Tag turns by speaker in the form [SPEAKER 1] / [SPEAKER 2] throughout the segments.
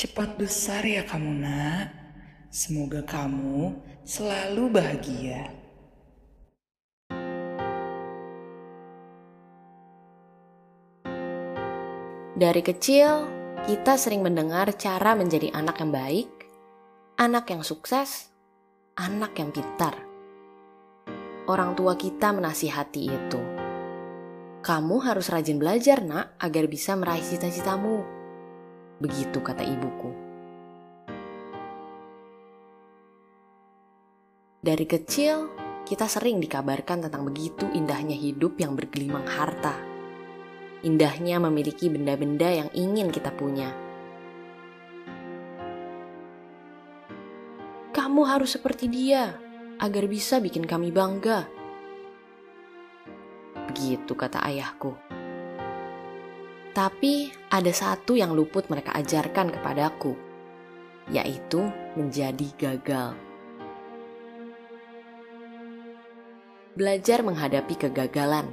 [SPEAKER 1] Cepat besar ya kamu nak. Semoga kamu selalu bahagia.
[SPEAKER 2] Dari kecil, kita sering mendengar cara menjadi anak yang baik, anak yang sukses, anak yang pintar. Orang tua kita menasihati itu. Kamu harus rajin belajar, Nak, agar bisa meraih cita-citamu. Begitu kata ibuku. Dari kecil, kita sering dikabarkan tentang begitu indahnya hidup yang bergelimang harta. Indahnya memiliki benda-benda yang ingin kita punya. Kamu harus seperti dia agar bisa bikin kami bangga. Begitu kata ayahku. Tapi ada satu yang luput mereka ajarkan kepadaku, yaitu menjadi gagal. Belajar menghadapi kegagalan.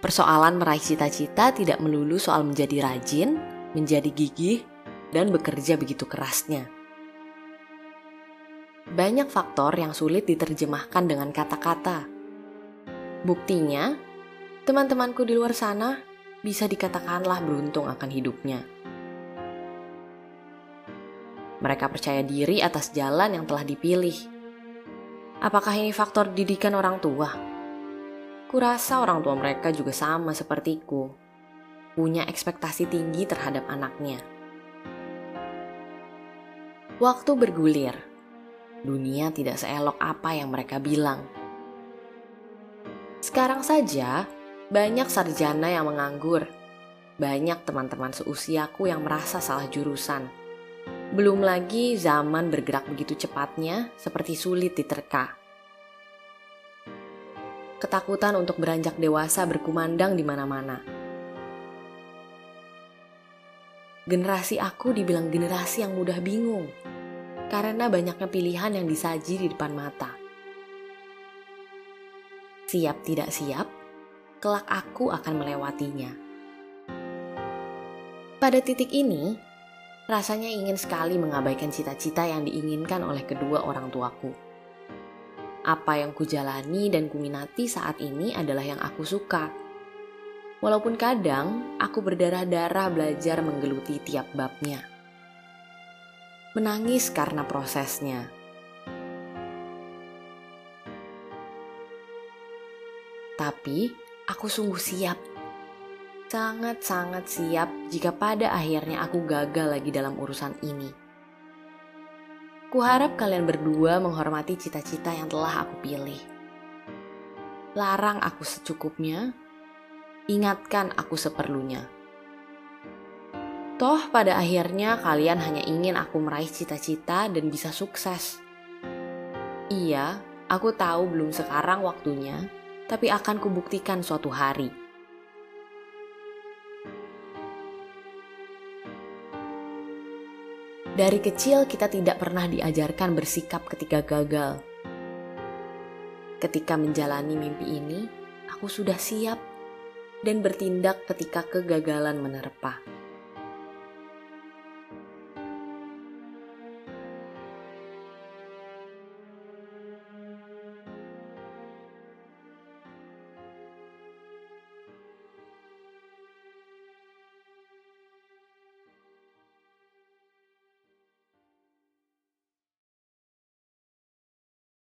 [SPEAKER 2] Persoalan meraih cita-cita tidak melulu soal menjadi rajin, menjadi gigih, dan bekerja begitu kerasnya. Banyak faktor yang sulit diterjemahkan dengan kata-kata. Buktinya, teman-temanku di luar sana bisa dikatakanlah beruntung akan hidupnya. Mereka percaya diri atas jalan yang telah dipilih. Apakah ini faktor didikan orang tua? Kurasa orang tua mereka juga sama sepertiku, punya ekspektasi tinggi terhadap anaknya. Waktu bergulir, dunia tidak seelok apa yang mereka bilang. Sekarang saja, banyak sarjana yang menganggur, banyak teman-teman seusiaku yang merasa salah jurusan. Belum lagi zaman bergerak begitu cepatnya, seperti sulit diterka. Ketakutan untuk beranjak dewasa berkumandang di mana-mana. Generasi aku dibilang generasi yang mudah bingung karena banyaknya pilihan yang disaji di depan mata. Siap tidak siap, kelak aku akan melewatinya. Pada titik ini, rasanya ingin sekali mengabaikan cita-cita yang diinginkan oleh kedua orang tuaku apa yang kujalani dan kuminati saat ini adalah yang aku suka. Walaupun kadang aku berdarah-darah belajar menggeluti tiap babnya. Menangis karena prosesnya. Tapi aku sungguh siap. Sangat-sangat siap jika pada akhirnya aku gagal lagi dalam urusan ini. Kuharap kalian berdua menghormati cita-cita yang telah aku pilih. Larang aku secukupnya, ingatkan aku seperlunya. Toh pada akhirnya kalian hanya ingin aku meraih cita-cita dan bisa sukses. Iya, aku tahu belum sekarang waktunya, tapi akan kubuktikan suatu hari. Dari kecil kita tidak pernah diajarkan bersikap ketika gagal. Ketika menjalani mimpi ini, aku sudah siap dan bertindak ketika kegagalan menerpa.